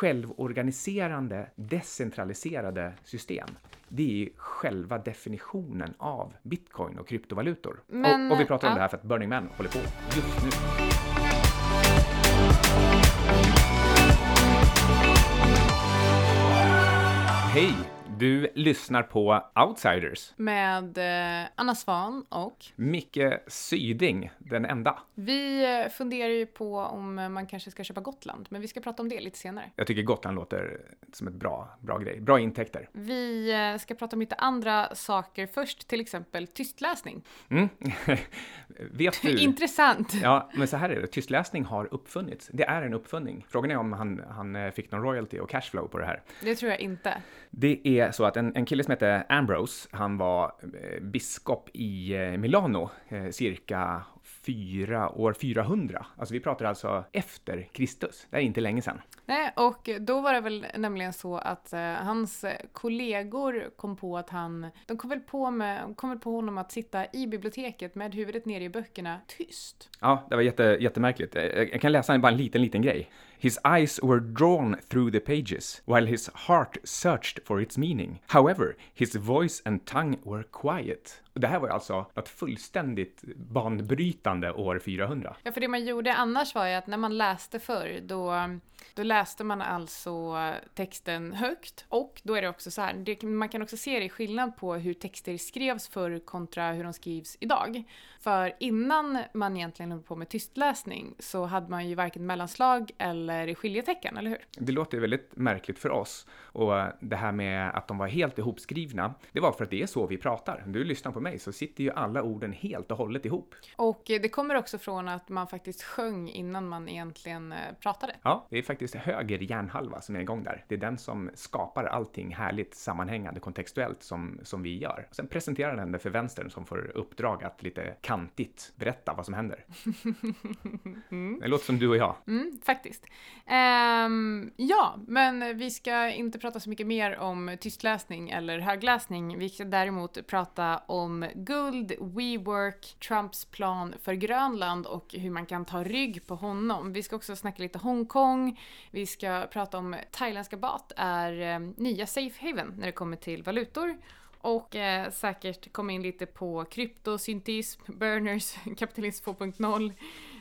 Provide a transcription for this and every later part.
självorganiserande, decentraliserade system. Det är själva definitionen av bitcoin och kryptovalutor. Men, och, och vi pratar om ja. det här för att Burning Man håller på just nu. Hej! Du lyssnar på Outsiders. Med eh, Anna Svan och Micke Syding, den enda. vi eh, funderar ju på om eh, man kanske ska köpa Gotland, men vi ska prata om det lite senare. Jag tycker Gotland låter som ett bra, bra grej. Bra intäkter. Vi ska prata om lite andra saker först, till exempel tystläsning. Mm. Vet du? Intressant! Ja, men så här är det. Tystläsning har uppfunnits. Det är en uppfinning. Frågan är om han, han fick någon royalty och cashflow på det här. Det tror jag inte. Det är så att en, en kille som heter Ambrose, han var eh, biskop i eh, Milano eh, cirka fyra, år 400. Alltså vi pratar alltså efter Kristus. Det är inte länge sedan. Nej, och då var det väl nämligen så att eh, hans kollegor kom på att han, de kom väl på, med, kom väl på honom att sitta i biblioteket med huvudet nere i böckerna tyst. Ja, det var jätte, jättemärkligt. Eh, Jag kan läsa bara en liten, liten grej. His eyes were drawn through the pages, while his heart searched for its meaning. However, his voice and tongue were quiet. Och det här var ju alltså något fullständigt banbrytande år 400. Ja, för det man gjorde annars var ju att när man läste förr, då, då läste man alltså texten högt och då är det också så här, det, man kan också se det i skillnad på hur texter skrevs förr kontra hur de skrivs idag. För innan man egentligen höll på med tystläsning så hade man ju varken mellanslag eller skiljetecken, eller hur? Det låter ju väldigt märkligt för oss. Och det här med att de var helt ihopskrivna, det var för att det är så vi pratar. Du lyssnar på mig så sitter ju alla orden helt och hållet ihop. Och eh, det kommer också från att man faktiskt sjöng innan man egentligen eh, pratade. Ja, det är faktiskt höger hjärnhalva som är igång där. Det är den som skapar allting härligt sammanhängande kontextuellt som, som vi gör. Sen presenterar den det för vänstern som får uppdrag att lite kantigt berätta vad som händer. Det låter som du och jag. Mm, faktiskt. Ehm, ja, men vi ska inte prata så mycket mer om tystläsning eller högläsning. Vi ska däremot prata om guld, WeWork, Trumps plan för Grönland och hur man kan ta rygg på honom. Vi ska också snacka lite Hongkong. Vi ska prata om thailändska baht är eh, nya safe haven när det kommer till valutor. Och eh, säkert komma in lite på kryptosyntism, burners, kapitalism 2.0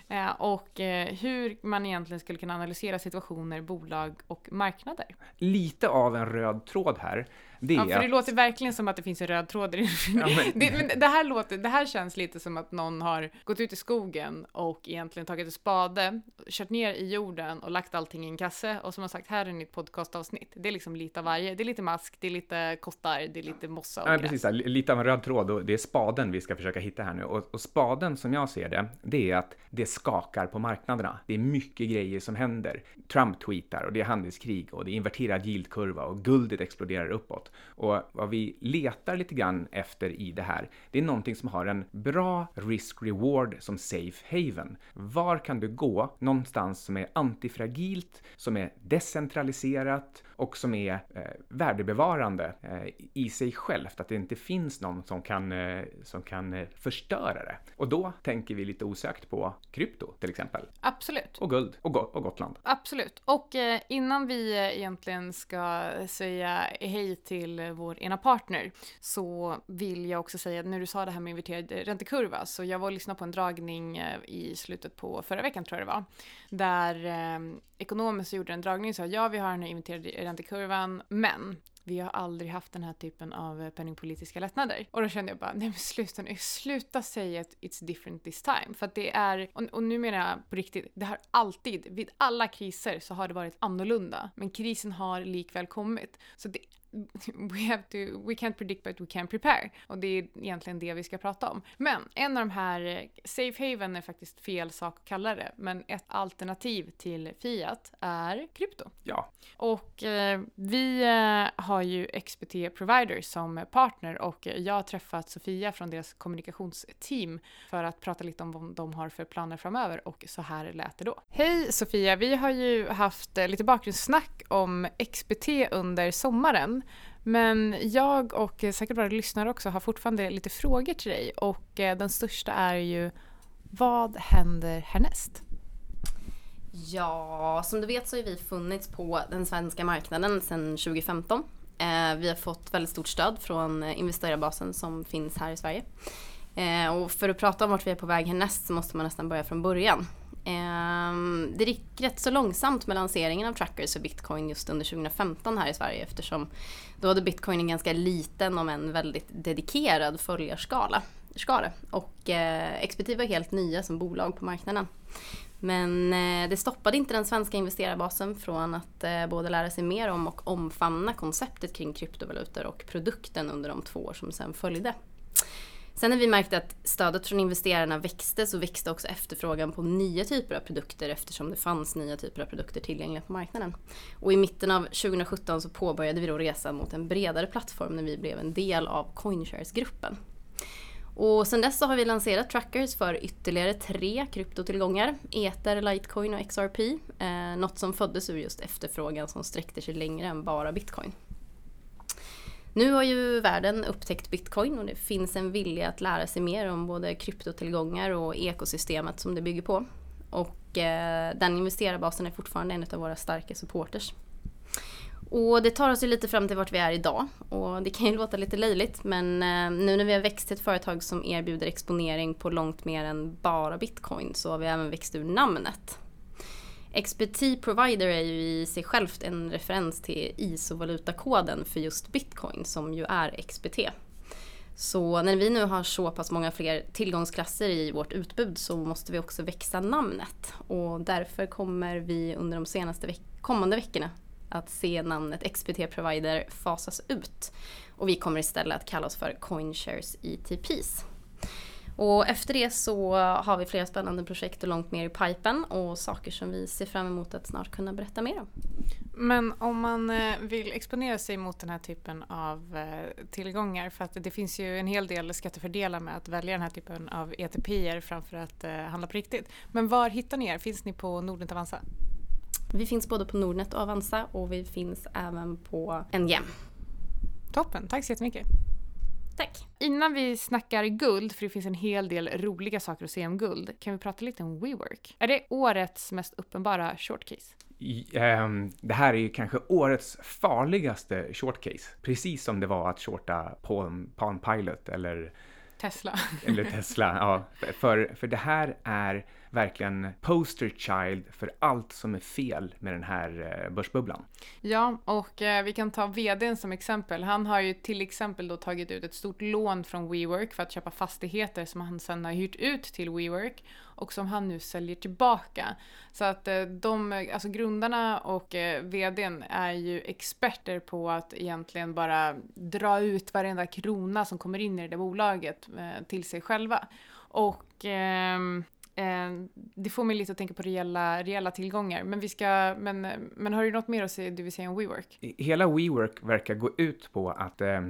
eh, och eh, hur man egentligen skulle kunna analysera situationer, bolag och marknader. Lite av en röd tråd här, det Ja, för det att... låter verkligen som att det finns en röd tråd i det. men- det, men det, här låter, det här känns lite som att någon har gått ut i skogen och egentligen tagit en spade, kört ner i jorden och lagt allting i en kasse och som har sagt här är mitt podcastavsnitt. Det är liksom lite av varje. Det är lite mask, det är lite kottar, det är lite mossa och Ja, precis, här, lite av en röd tråd och det är spaden vi ska försöka hitta här nu. Och, och spaden som jag ser det, det är att det skakar på marknaderna. Det är mycket grejer som händer. Trump tweetar och det är handelskrig och det är inverterad yieldkurva och guldet exploderar uppåt. Och vad vi letar lite grann efter i det här, det är någonting som har en bra risk-reward som safe haven. Var kan du gå någonstans som är antifragilt, som är decentraliserat och som är eh, värdebevarande eh, i sig självt, att det inte finns någon som kan, eh, som kan eh, förstöra det. Och då tänker vi lite osökt på krypto till exempel, Absolut. och guld och, Go- och Gotland. Absolut. Och eh, innan vi eh, egentligen ska säga hej till till eh, vår ena partner så vill jag också säga att när du sa det här med inverterad räntekurva så jag var och lyssnade på en dragning eh, i slutet på förra veckan tror jag det var där eh, ekonomer som gjorde en dragning och sa ja vi har den här inverterade räntekurvan men vi har aldrig haft den här typen av eh, penningpolitiska lättnader. Och då kände jag bara, nej men sluta nu, sluta säga att it's different this time. För att det är, och, och nu menar jag på riktigt, det har alltid, vid alla kriser så har det varit annorlunda. Men krisen har likväl kommit. Så det We, have to, we can't predict but we can prepare. Och det är egentligen det vi ska prata om. Men en av de här, eh, safe haven är faktiskt fel sak att kalla det, men ett alternativ till Fiat är krypto. Ja, Och eh, vi eh, har ju XBT Provider som partner och jag har träffat Sofia från deras kommunikationsteam för att prata lite om vad de har för planer framöver och så här lät det då. Hej Sofia, vi har ju haft eh, lite bakgrundssnack om XBT under sommaren. Men jag och säkert våra lyssnare också har fortfarande lite frågor till dig och eh, den största är ju vad händer härnäst? Ja, som du vet så har vi funnits på den svenska marknaden sedan 2015. Eh, vi har fått väldigt stort stöd från eh, investerarbasen som finns här i Sverige. Och för att prata om vart vi är på väg härnäst så måste man nästan börja från början. Ehm, det gick rätt så långsamt med lanseringen av trackers och bitcoin just under 2015 här i Sverige eftersom då hade bitcoin en ganska liten om en väldigt dedikerad följarskala. Skara. Och eh, var helt nya som bolag på marknaden. Men eh, det stoppade inte den svenska investerarbasen från att eh, både lära sig mer om och omfamna konceptet kring kryptovalutor och produkten under de två år som sen följde. Sen när vi märkte att stödet från investerarna växte så växte också efterfrågan på nya typer av produkter eftersom det fanns nya typer av produkter tillgängliga på marknaden. Och i mitten av 2017 så påbörjade vi då resan mot en bredare plattform när vi blev en del av Coinshares-gruppen. Och sen dess så har vi lanserat trackers för ytterligare tre kryptotillgångar. Ether, Litecoin och XRP. Eh, något som föddes ur just efterfrågan som sträckte sig längre än bara bitcoin. Nu har ju världen upptäckt bitcoin och det finns en vilja att lära sig mer om både kryptotillgångar och ekosystemet som det bygger på. Och eh, den investerarbasen är fortfarande en av våra starka supporters. Och det tar oss ju lite fram till vart vi är idag. Och det kan ju låta lite löjligt men eh, nu när vi har växt till ett företag som erbjuder exponering på långt mer än bara bitcoin så har vi även växt ur namnet. XBT Provider är ju i sig självt en referens till ISO-valutakoden för just bitcoin som ju är XBT. Så när vi nu har så pass många fler tillgångsklasser i vårt utbud så måste vi också växa namnet. Och därför kommer vi under de senaste veck kommande veckorna att se namnet XBT Provider fasas ut. Och vi kommer istället att kalla oss för CoinShares ETPs. Och efter det så har vi flera spännande projekt och långt mer i pipen och saker som vi ser fram emot att snart kunna berätta mer om. Men om man eh, vill exponera sig mot den här typen av eh, tillgångar, för att det finns ju en hel del skattefördelar med att välja den här typen av ETP framför att eh, handla på riktigt. Men var hittar ni er? Finns ni på Nordnet Avanza? Vi finns både på Nordnet och Avanza och vi finns även på NGM. Toppen, tack så jättemycket. Tack. Innan vi snackar guld, för det finns en hel del roliga saker att säga om guld, kan vi prata lite om WeWork. Är det årets mest uppenbara short case? Um, det här är ju kanske årets farligaste short case. Precis som det var att shorta Palm, Palm Pilot eller Tesla. Eller Tesla, ja. För, för det här är verkligen poster child för allt som är fel med den här eh, börsbubblan. Ja, och eh, vi kan ta vdn som exempel. Han har ju till exempel då tagit ut ett stort lån från WeWork för att köpa fastigheter som han sedan har hyrt ut till WeWork och som han nu säljer tillbaka. Så att eh, de, alltså grundarna och vdn är ju experter på att egentligen bara dra ut varenda krona som kommer in i det där bolaget till sig själva. Och Eh, Ehm, det får mig lite att tänka på reella, reella tillgångar. Men, vi ska, men, men har du något mer att säga, du vill säga om WeWork? Hela WeWork verkar gå ut på att eh,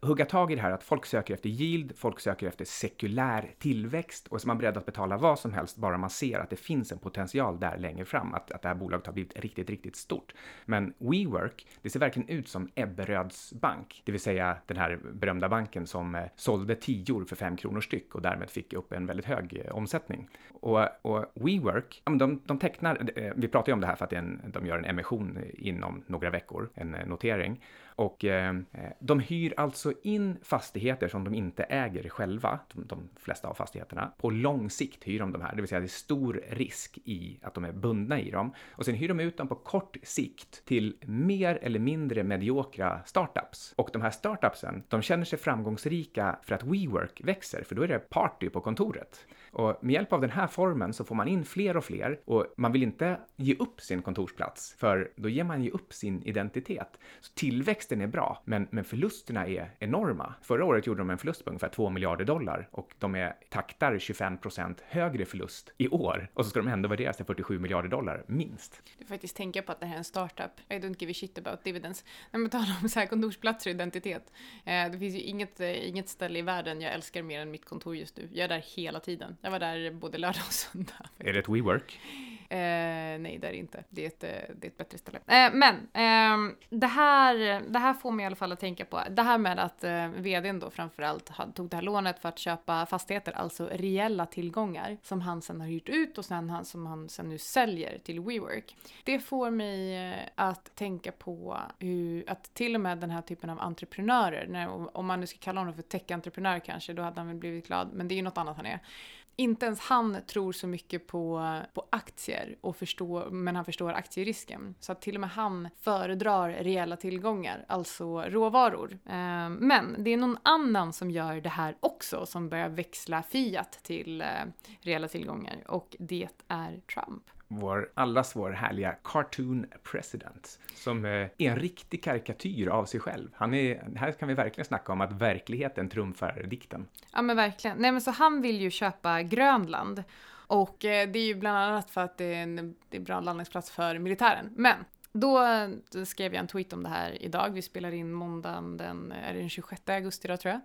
hugga tag i det här att folk söker efter yield, folk söker efter sekulär tillväxt och så är man beredd att betala vad som helst bara man ser att det finns en potential där längre fram, att, att det här bolaget har blivit riktigt, riktigt stort. Men WeWork, det ser verkligen ut som Ebberöds bank, det vill säga den här berömda banken som eh, sålde tior för fem kronor styck och därmed fick upp en väldigt hög eh, omsättning. Och, och WeWork, de, de tecknar, eh, vi pratar ju om det här för att en, de gör en emission inom några veckor, en eh, notering. Och eh, de hyr alltså in fastigheter som de inte äger själva, de, de, flesta av fastigheterna. På lång sikt hyr de de här, det vill säga det är stor risk i att de är bundna i dem. Och sen hyr de ut dem på kort sikt till mer eller mindre mediokra startups. Och de här startupsen, de känner sig framgångsrika för att WeWork växer, för då är det party på kontoret. Och med hjälp av den här formen så får man in fler och fler och man vill inte ge upp sin kontorsplats, för då ger man ju upp sin identitet. Så tillväxten är bra, men, men förlusterna är enorma. Förra året gjorde de en förlust på ungefär 2 miljarder dollar och de är taktar 25 procent högre förlust i år och så ska de ändå värderas till 47 miljarder dollar, minst. Du får faktiskt tänka på att det här är en startup. I don't give a shit about dividends. När man talar om så här kontorsplatser och identitet. Eh, det finns ju inget, eh, inget ställe i världen jag älskar mer än mitt kontor just nu. Jag är där hela tiden. Jag var där både lördag och söndag. Är det ett WeWork? Eh, nej, det är det inte. Det är ett, eh, det är ett bättre ställe. Eh, men eh, det, här, det här får mig i alla fall att tänka på det här med att eh, vdn då framförallt tog det här lånet för att köpa fastigheter, alltså reella tillgångar som han sen har hyrt ut och sen han, som han sen nu säljer till WeWork. Det får mig eh, att tänka på hur, att till och med den här typen av entreprenörer, när, om man nu ska kalla honom för tech-entreprenör kanske, då hade han väl blivit glad, men det är ju något annat han är inte ens han tror så mycket på, på aktier, och förstår, men han förstår aktierisken. Så att till och med han föredrar reella tillgångar, alltså råvaror. Eh, men det är någon annan som gör det här också, som börjar växla Fiat till eh, reella tillgångar, och det är Trump vår, allas vår härliga cartoon president, som eh, är en riktig karikatyr av sig själv. Han är, här kan vi verkligen snacka om att verkligheten trumfar dikten. Ja men verkligen. Nej men så han vill ju köpa Grönland. Och eh, det är ju bland annat för att det är en, det är bra landningsplats för militären. Men då eh, skrev jag en tweet om det här idag. Vi spelar in måndagen den, är det den 26 augusti då tror jag.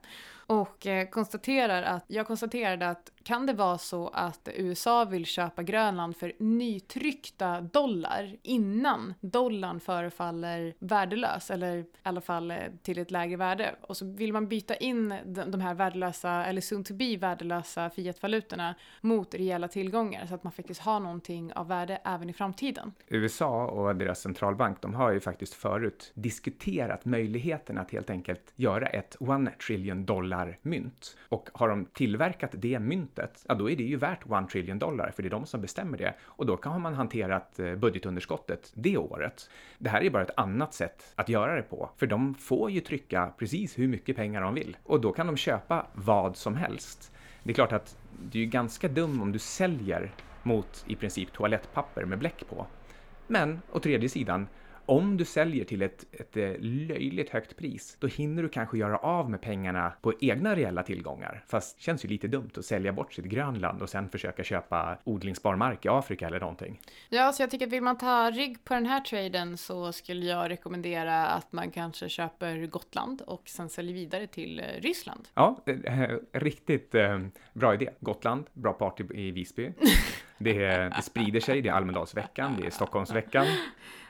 Och eh, konstaterar att, jag konstaterade att kan det vara så att USA vill köpa Grönland för nytryckta dollar innan dollarn förefaller värdelös eller i alla fall eh, till ett lägre värde och så vill man byta in de här värdelösa eller soon to be värdelösa fiatvalutorna mot rejäla tillgångar så att man faktiskt har någonting av värde även i framtiden. USA och deras centralbank, de har ju faktiskt förut diskuterat möjligheten att helt enkelt göra ett one trillion dollar mynt och har de tillverkat det myntet myntet, ja då är det ju värt 1 trillion dollar, för det är de som bestämmer det. Och då kan man hanterat eh, budgetunderskottet det året. Det här är bara ett annat sätt att göra det på, för de får ju trycka precis hur mycket pengar de vill. Och då kan de köpa vad som helst. Det är klart att du är ganska dum om du säljer mot i princip toalettpapper med bläck på. Men å tredje sidan, om du säljer till ett, ett eh, löjligt högt pris, då hinner du kanske göra av med pengarna på egna reella tillgångar. Fast det känns ju lite dumt att sälja bort sitt Grönland och sen försöka köpa odlingsbar mark i Afrika eller någonting. Ja, så jag tycker att vill man ta rygg på den här traden så skulle jag rekommendera att man kanske köper Gotland och sen säljer vidare till eh, Ryssland. Ja, eh, riktigt eh, bra idé. Gotland, bra party i Visby. Det, det sprider sig, det är Almedalsveckan, det är Stockholmsveckan.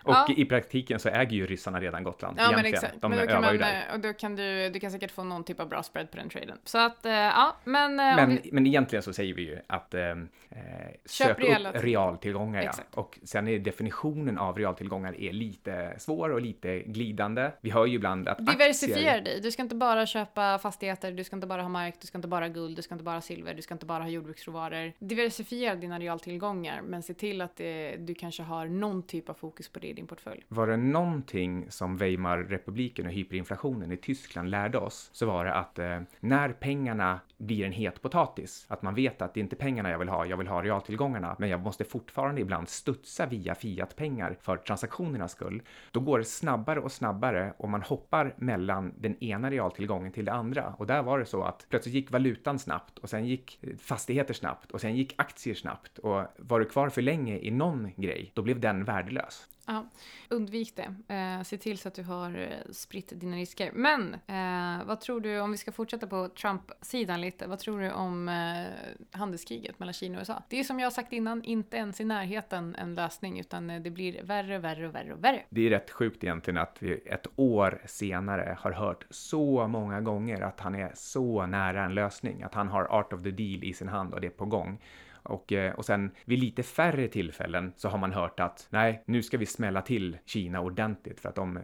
Och ja. i praktiken så äger ju ryssarna redan Gotland. Ja, egentligen. men exakt. De men då kan man. Eh, och då kan du, du kan säkert få någon typ av bra spread på den traden. Så att, eh, ja, men... Eh, men, vi... men egentligen så säger vi ju att eh, köp, köp upp realtillgångar. Ja. Och sen är definitionen av realtillgångar är lite svår och lite glidande. Vi hör ju ibland att Diversifiera aktier... dig. Du ska inte bara köpa fastigheter, du ska inte bara ha mark, du ska inte bara ha guld, du ska inte bara ha silver, du ska inte bara ha jordbruksråvaror. Diversifiera dina realtillgångar, men se till att det, du kanske har någon typ av fokus på det i din portfölj. Var det någonting som Weimarrepubliken och hyperinflationen i Tyskland lärde oss så var det att eh, när pengarna blir en het potatis, att man vet att det är inte pengarna jag vill ha, jag vill ha realtillgångarna, men jag måste fortfarande ibland studsa via fiatpengar för transaktionernas skull. Då går det snabbare och snabbare och man hoppar mellan den ena realtillgången till det andra. Och där var det så att plötsligt gick valutan snabbt och sen gick eh, fastigheter snabbt och sen gick aktier snabbt och var du kvar för länge i någon grej, då blev den värdelös. Ja, undvik det. Eh, se till så att du har eh, spritt dina risker. Men eh, vad tror du, om vi ska fortsätta på Trump-sidan lite, vad tror du om eh, handelskriget mellan Kina och USA? Det är som jag har sagt innan, inte ens i närheten en lösning, utan eh, det blir värre, värre och värre och värre. Det är rätt sjukt egentligen att vi ett år senare har hört så många gånger att han är så nära en lösning, att han har art of the deal i sin hand och det är på gång. Och, eh, och sen vid lite färre tillfällen så har man hört att nej, nu ska vi smälla till Kina ordentligt för att de, eh,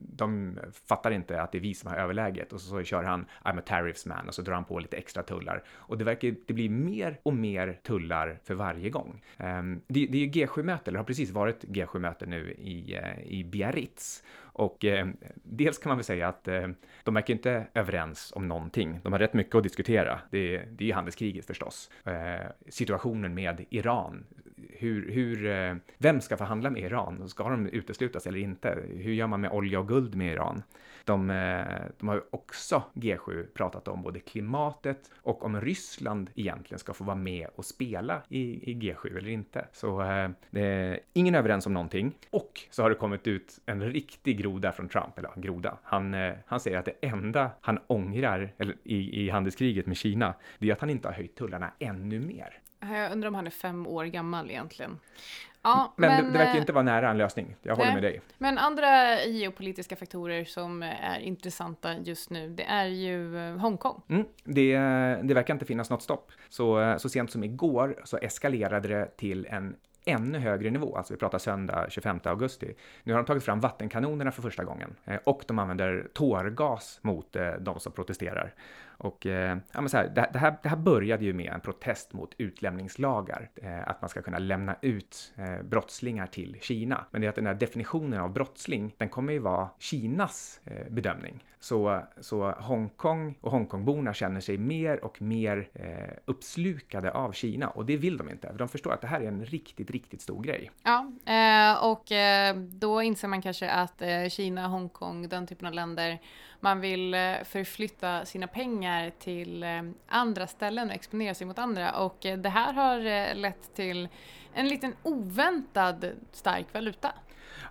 de fattar inte att det är vi som har överläget. Och så, så kör han I'm a tariffs man och så drar han på lite extra tullar. Och det verkar, det blir mer och mer tullar för varje gång. Ehm, det, det är ju G7-möte, eller har precis varit G7-möte nu i, eh, i Biarritz. Och eh, dels kan man väl säga att eh, de verkar inte överens om någonting. De har rätt mycket att diskutera. Det, det är ju handelskriget förstås. Eh, situationen med Iran. Hur, hur, eh, vem ska förhandla med Iran? Ska de uteslutas eller inte? Hur gör man med olja och guld med Iran? De, eh, de har också G7 pratat om både klimatet och om Ryssland egentligen ska få vara med och spela i, i G7 eller inte. Så eh, det är ingen överens om någonting. Och så har det kommit ut en riktig groda från Trump, eller groda. Han, eh, han säger att det enda han ångrar eller, i, i handelskriget med Kina, det är att han inte har höjt tullarna ännu mer. Jag undrar om han är fem år gammal egentligen. Ja, men, men det, det verkar eh, inte vara nära en lösning. Jag håller nej. med dig. Men andra geopolitiska faktorer som är intressanta just nu, det är ju eh, Hongkong. Mm, det, det verkar inte finnas något stopp. Så, så sent som igår så eskalerade det till en ännu högre nivå, alltså vi pratar söndag 25 augusti. Nu har de tagit fram vattenkanonerna för första gången eh, och de använder tårgas mot eh, de som protesterar. Och eh, ja, men så här, det, det, här, det här började ju med en protest mot utlämningslagar, eh, att man ska kunna lämna ut eh, brottslingar till Kina. Men det är att den här definitionen av brottsling, den kommer ju vara Kinas eh, bedömning. Så, så Hongkong och Hongkongborna känner sig mer och mer eh, uppslukade av Kina och det vill de inte. För de förstår att det här är en riktigt, riktigt stor grej. Ja, eh, och eh, då inser man kanske att eh, Kina, Hongkong, den typen av länder, man vill eh, förflytta sina pengar till eh, andra ställen och exponera sig mot andra. Och eh, det här har eh, lett till en liten oväntad stark valuta.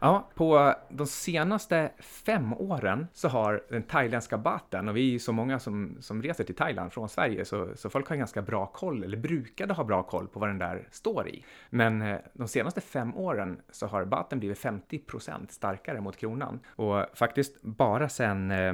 Ja, på de senaste fem åren så har den thailändska baten, och vi är ju så många som, som reser till Thailand från Sverige, så, så folk har ganska bra koll, eller brukade ha bra koll på vad den där står i. Men eh, de senaste fem åren så har baten blivit 50% starkare mot kronan. Och faktiskt bara sen eh,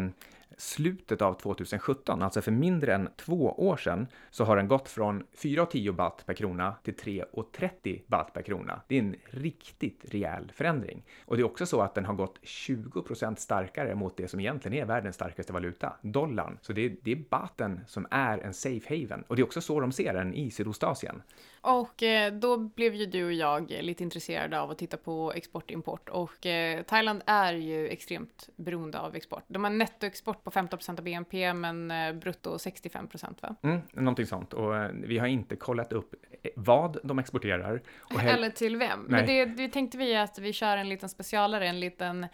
slutet av 2017, alltså för mindre än två år sedan, så har den gått från 4,10 baht per krona till 3,30 baht per krona. Det är en riktigt rejäl förändring. Och det är också så att den har gått 20 procent starkare mot det som egentligen är världens starkaste valuta, dollarn. Så det är, det är baten som är en safe haven. Och det är också så de ser den i Sydostasien. Och eh, då blev ju du och jag lite intresserade av att titta på export och import och eh, Thailand är ju extremt beroende av export. De har nettoexport på 15% av BNP men eh, brutto 65 va? Mm, någonting sånt. Och eh, vi har inte kollat upp vad de exporterar. Eller till vem. Nej. Men det, det tänkte vi att vi kör en liten specialare, en liten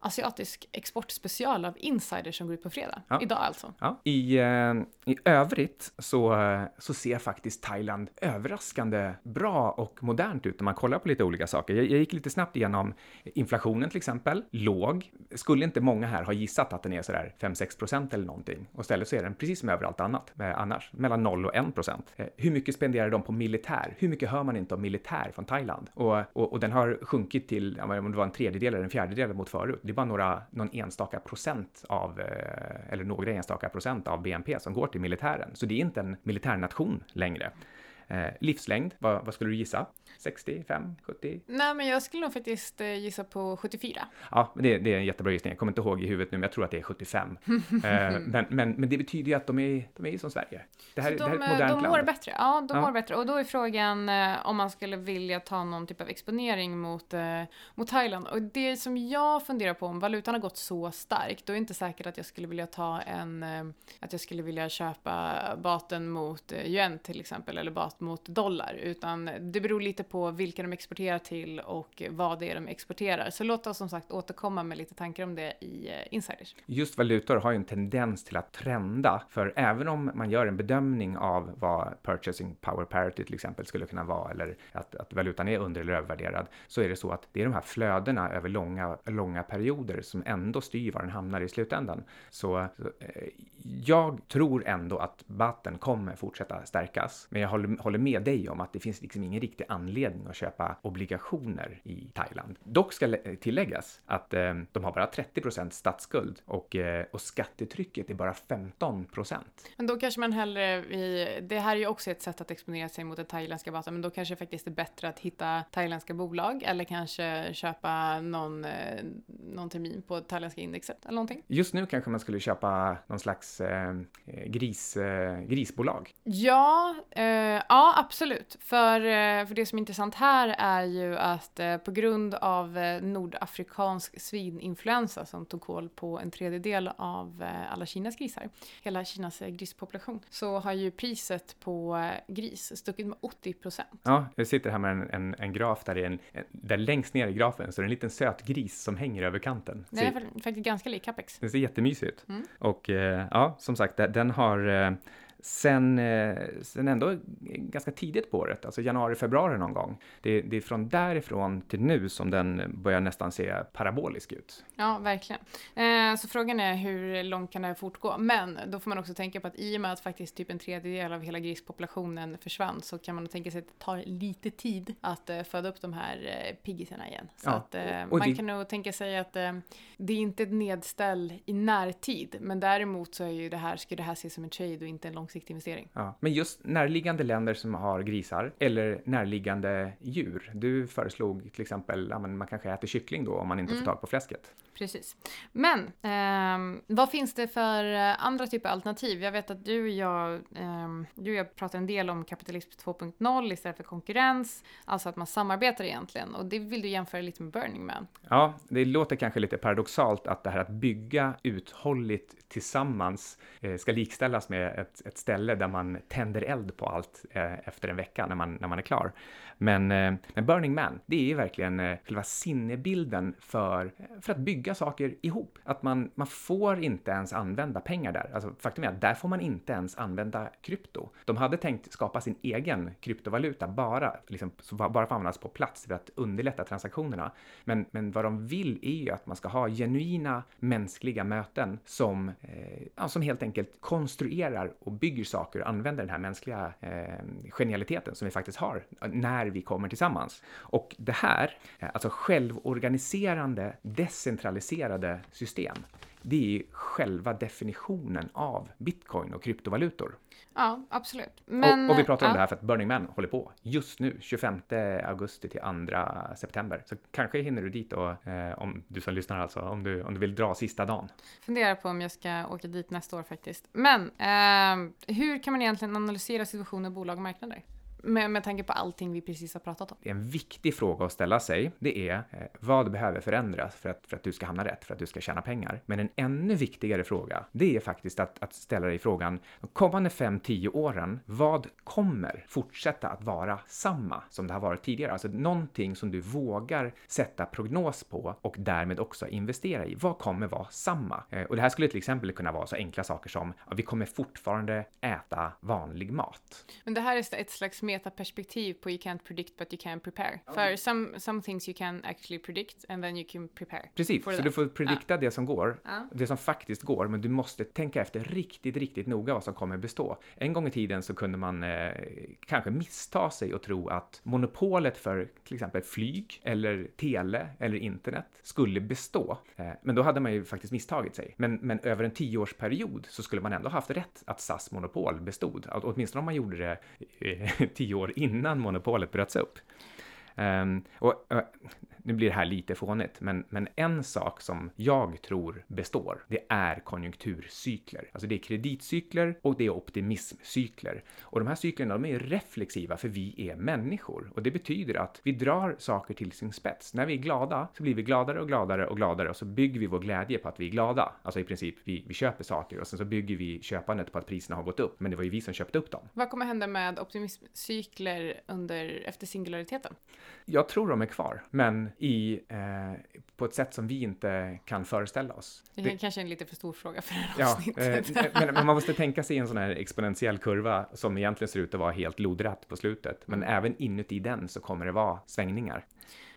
asiatisk exportspecial av Insider som går ut på fredag. Ja. Idag alltså. Ja. I, eh, I övrigt så, eh, så ser faktiskt Thailand överraskande bra och modernt ut om man kollar på lite olika saker. Jag, jag gick lite snabbt igenom inflationen till exempel, låg. Skulle inte många här ha gissat att den är sådär 5-6 procent eller någonting? Och istället så är den precis som överallt annat eh, annars, mellan 0 och 1 procent. Hur mycket spenderar de på militär? Hur mycket hör man inte om militär från Thailand? Och, och, och den har sjunkit till, om det var en tredjedel eller en fjärdedel mot förut. Det är bara några, någon enstaka procent av, eh, eller några enstaka procent av BNP som går till militären. Så det är inte en militärnation längre. Eh, livslängd, vad, vad skulle du gissa? 65, 70? Nej men jag skulle nog faktiskt eh, gissa på 74. Ja, det, det är en jättebra gissning. Jag kommer inte ihåg i huvudet nu, men jag tror att det är 75. eh, men, men, men det betyder ju att de är, de är som Sverige. Det här, Så det här är de, ett eh, modernt de mår land. bättre. Ja, de Ja. mår bättre. Och då är frågan om man skulle vilja ta någon typ av exponering mot, mot Thailand. Och det som jag funderar på, om valutan har gått så starkt, då är det inte säkert att jag skulle vilja ta en, att jag skulle vilja köpa baten mot yuan till exempel, eller bat mot dollar, utan det beror lite på vilka de exporterar till och vad det är de exporterar. Så låt oss som sagt återkomma med lite tankar om det i eh, Insiders. Just valutor har ju en tendens till att trenda, för även om man gör en bedömning av vad purchasing power parity till exempel skulle kunna vara, eller att, att valutan är under eller övervärderad, så är det så att det är de här flödena över långa, långa perioder som ändå styr var den hamnar i slutändan. Så, så eh, jag tror ändå att batten kommer fortsätta stärkas, men jag håller, håller med dig om att det finns liksom ingen riktig anledning att köpa obligationer i Thailand. Dock ska lä- tilläggas att eh, de har bara 30 statsskuld och, eh, och skattetrycket är bara 15% Men då kanske man hellre, vi, det här är ju också ett sätt att exponera sig mot den thailändska basen, men då kanske det faktiskt är bättre att hitta thailändska bolag eller kanske köpa någon, eh, någon termin på thailändska indexet eller någonting. Just nu kanske man skulle köpa någon slags eh, gris, eh, grisbolag. Ja, eh, ja absolut. För, för det som är intressant här är ju att eh, på grund av eh, nordafrikansk svininfluensa som tog koll på en tredjedel av eh, alla Kinas grisar, hela Kinas grispopulation, så har ju priset på gris stuckit med 80 procent. Ja, jag sitter här med en, en, en graf där det är en, där längst ner i grafen så är det en liten söt gris som hänger över kanten. Det är Ser- fa- faktiskt ganska lik Capex. Den ser jättemysig ut. Mm. Och ja, som sagt, den- den har sen, eh, sen ändå ganska tidigt på året, alltså januari, februari någon gång. Det, det är från därifrån till nu som den börjar nästan se parabolisk ut. Ja, verkligen. Eh, så frågan är hur långt kan det här fortgå? Men då får man också tänka på att i och med att faktiskt typ en tredjedel av hela grispopulationen försvann så kan man tänka sig att det tar lite tid att eh, föda upp de här eh, piggisarna igen. Så Ja, att, eh, man det- kan nog tänka sig att det är inte ett nedställ i närtid, men däremot så är ju det här, skulle det här ses som en trade och inte en långsiktig investering. Ja, men just närliggande länder som har grisar eller närliggande djur. Du föreslog till exempel, men man kanske äter kyckling då om man inte får tag på fläsket. Precis. Men eh, vad finns det för eh, andra typer av alternativ? Jag vet att du och jag, eh, du och jag pratar en del om kapitalism 2.0 istället för konkurrens, alltså att man samarbetar egentligen. Och det vill du jämföra lite med Burning Man. Ja, det låter kanske lite paradoxalt att det här att bygga uthålligt tillsammans eh, ska likställas med ett, ett ställe där man tänder eld på allt eh, efter en vecka när man, när man är klar. Men, eh, men Burning Man, det är ju verkligen eh, själva sinnebilden för, för att bygga saker ihop. Att man, man får inte ens använda pengar där. Alltså, faktum är att där får man inte ens använda krypto. De hade tänkt skapa sin egen kryptovaluta bara, liksom, bara för att användas på plats för att underlätta transaktionerna. Men, men vad de vill är ju att man ska ha genuina mänskliga möten som, eh, ja, som helt enkelt konstruerar och bygger saker och använder den här mänskliga eh, genialiteten som vi faktiskt har när vi kommer tillsammans. Och det här, eh, alltså självorganiserande, decentraliserade system, det är ju själva definitionen av bitcoin och kryptovalutor. Ja, absolut. Men, och, och vi pratar om ja, det här för att Burning Man håller på just nu, 25 augusti till 2 september. Så kanske hinner du dit och, eh, om du som lyssnar alltså, om du, om du vill dra sista dagen. Funderar på om jag ska åka dit nästa år faktiskt. Men ehm, hur kan man egentligen analysera situationer, bolag och marknader? Med, med tanke på allting vi precis har pratat om. En viktig fråga att ställa sig. Det är eh, vad behöver förändras för att, för att du ska hamna rätt, för att du ska tjäna pengar. Men en ännu viktigare fråga, det är faktiskt att, att ställa dig frågan, de kommande 5-10 åren, vad kommer fortsätta att vara samma som det har varit tidigare? Alltså någonting som du vågar sätta prognos på och därmed också investera i. Vad kommer vara samma? Eh, och det här skulle till exempel kunna vara så enkla saker som, ja, vi kommer fortfarande äta vanlig mat. Men det här är ett slags metaperspektiv på you can't predict but you can prepare. För some, some things you can actually predict and then you can prepare. Precis, så that. du får predikta det som går, Ja. det som faktiskt går, men du måste tänka efter riktigt, riktigt noga vad som kommer bestå. En gång i tiden så kunde man eh, kanske missta sig och tro att monopolet för till exempel flyg eller tele eller internet skulle bestå. Eh, men då hade man ju faktiskt misstagit sig. Men, men över en tioårsperiod så skulle man ändå haft rätt att SAS monopol bestod, åtminstone om man gjorde det eh, tio år innan monopolet bröts upp. Um, och eh, nu blir det här lite fånigt, men, men en sak som jag tror består, det är konjunkturcykler. Alltså det är kreditcykler och det är optimismcykler. Och de här cyklerna, de är reflexiva för vi är människor. Och det betyder att vi drar saker till sin spets. När vi är glada så blir vi gladare och gladare och gladare och så bygger vi vår glädje på att vi är glada. Alltså i princip, vi, vi köper saker och sen så bygger vi köpandet på att priserna har gått upp. Men det var ju vi som köpte upp dem. Vad kommer hända med optimismcykler under, efter singulariteten? Jag tror de är kvar, men i, eh, på ett sätt som vi inte kan föreställa oss. Det, Det- kanske är en lite för stor fråga för det här Ja, avsnittet. eh, men, men man måste tänka sig en sån här exponentiell kurva som egentligen ser ut att vara helt lodrätt på slutet. Men även inuti den så kommer det vara svängningar.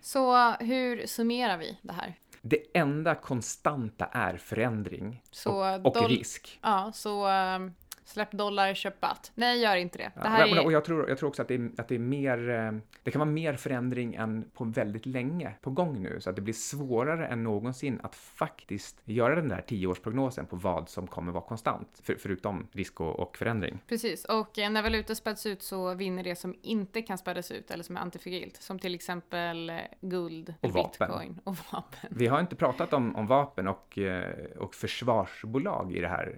Så hur summerar vi det här? Det enda konstanta är förändring Så och, och risk. Ja, så ehm, släpp dollar, köp batt. Nej, gör inte det. Ja, Det här men- är... Och jag tror, jag tror också att det, är, att det är mer, eh, det kan vara mer förändring än på väldigt länge på gång nu, så att det blir svårare än någonsin att faktiskt göra den där tioårsprognosen på vad som kommer vara konstant, för, förutom risk och, och förändring. Precis, och eh, när valutor späds ut så vinner det som inte kan spädas ut eller som är antifragilt. Som till exempel eh, guld, Och vapen. bitcoin och vapen. Vi har inte pratat om, om vapen och, och försvarsbolag i det här,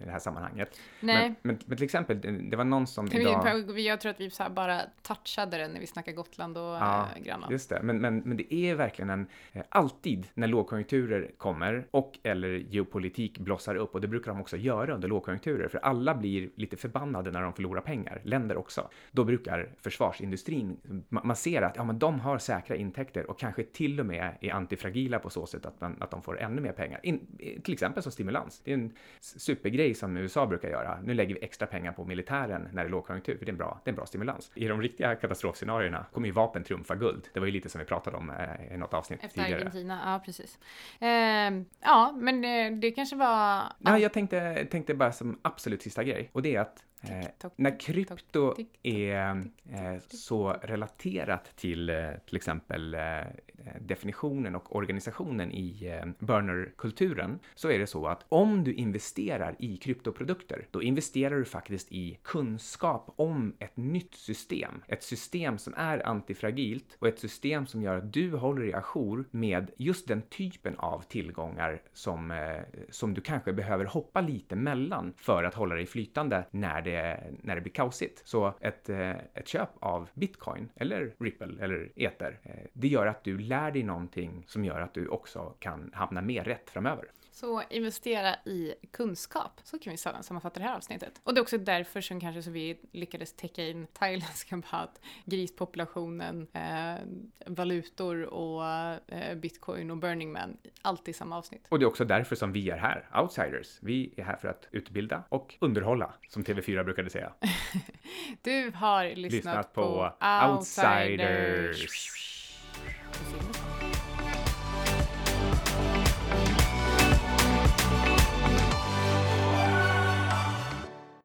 i det här sammanhanget. Nej, Men, men, men till exempel, det, det var någon som vi, idag... jag tror att vi bara touchade det när vi snackade Gotland och Ja, äh, Grönland. Just det, men, men, men det är verkligen en, eh, alltid när lågkonjunkturer kommer och eller geopolitik blossar upp och det brukar de också göra under lågkonjunkturer för alla blir lite förbannade när de förlorar pengar, länder också. Då brukar försvarsindustrin, ma- man ser att ja, men de har säkra intäkter och kanske till och med är antifragila på så sätt att, man, att de får ännu mer pengar. In, till exempel som stimulans. Det är en supergrej som USA brukar göra, nu lägger vi extra pengar på militären när det är lågkonjunktur, för det är en bra, det är en bra stimulans. I de riktiga katastrofscenarierna kommer ju vapen trumfa guld. Det var ju lite som vi pratade om eh, i något avsnitt Efter tidigare. Argentina, ja precis. Eh, ja, men eh, det kanske var... Ja, jag tänkte, tänkte bara som absolut sista grej, och det är att Eh, när krypto är eh, så relaterat till eh, till exempel eh, Eh, definitionen och organisationen i eh, burnerkulturen så är det så att om du investerar i kryptoprodukter, då investerar du faktiskt i kunskap om ett nytt system. Ett system som är antifragilt och ett system som gör att du håller dig ajour med just den typen av tillgångar som, eh, som du kanske behöver hoppa lite mellan för att hålla dig flytande när det, när det blir kaosigt. Så ett, ett köp av bitcoin eller Ripple eller Ether, det gör att du lär dig någonting som gör att du också kan hamna mer rätt framöver. Så investera i kunskap, så kan vi sammanfatta det här avsnittet. Och det är också därför som kanske så vi lyckades täcka in thailändska baht, grispopulationen, eh, valutor och eh, bitcoin och Burning Man, allt i samma avsnitt. Och det är också därför som vi är här, outsiders. Vi är här för att utbilda och underhålla, som TV4 brukade säga. Du har lyssnat, Lyssnat på, på Outsiders. Outsiders. 不行。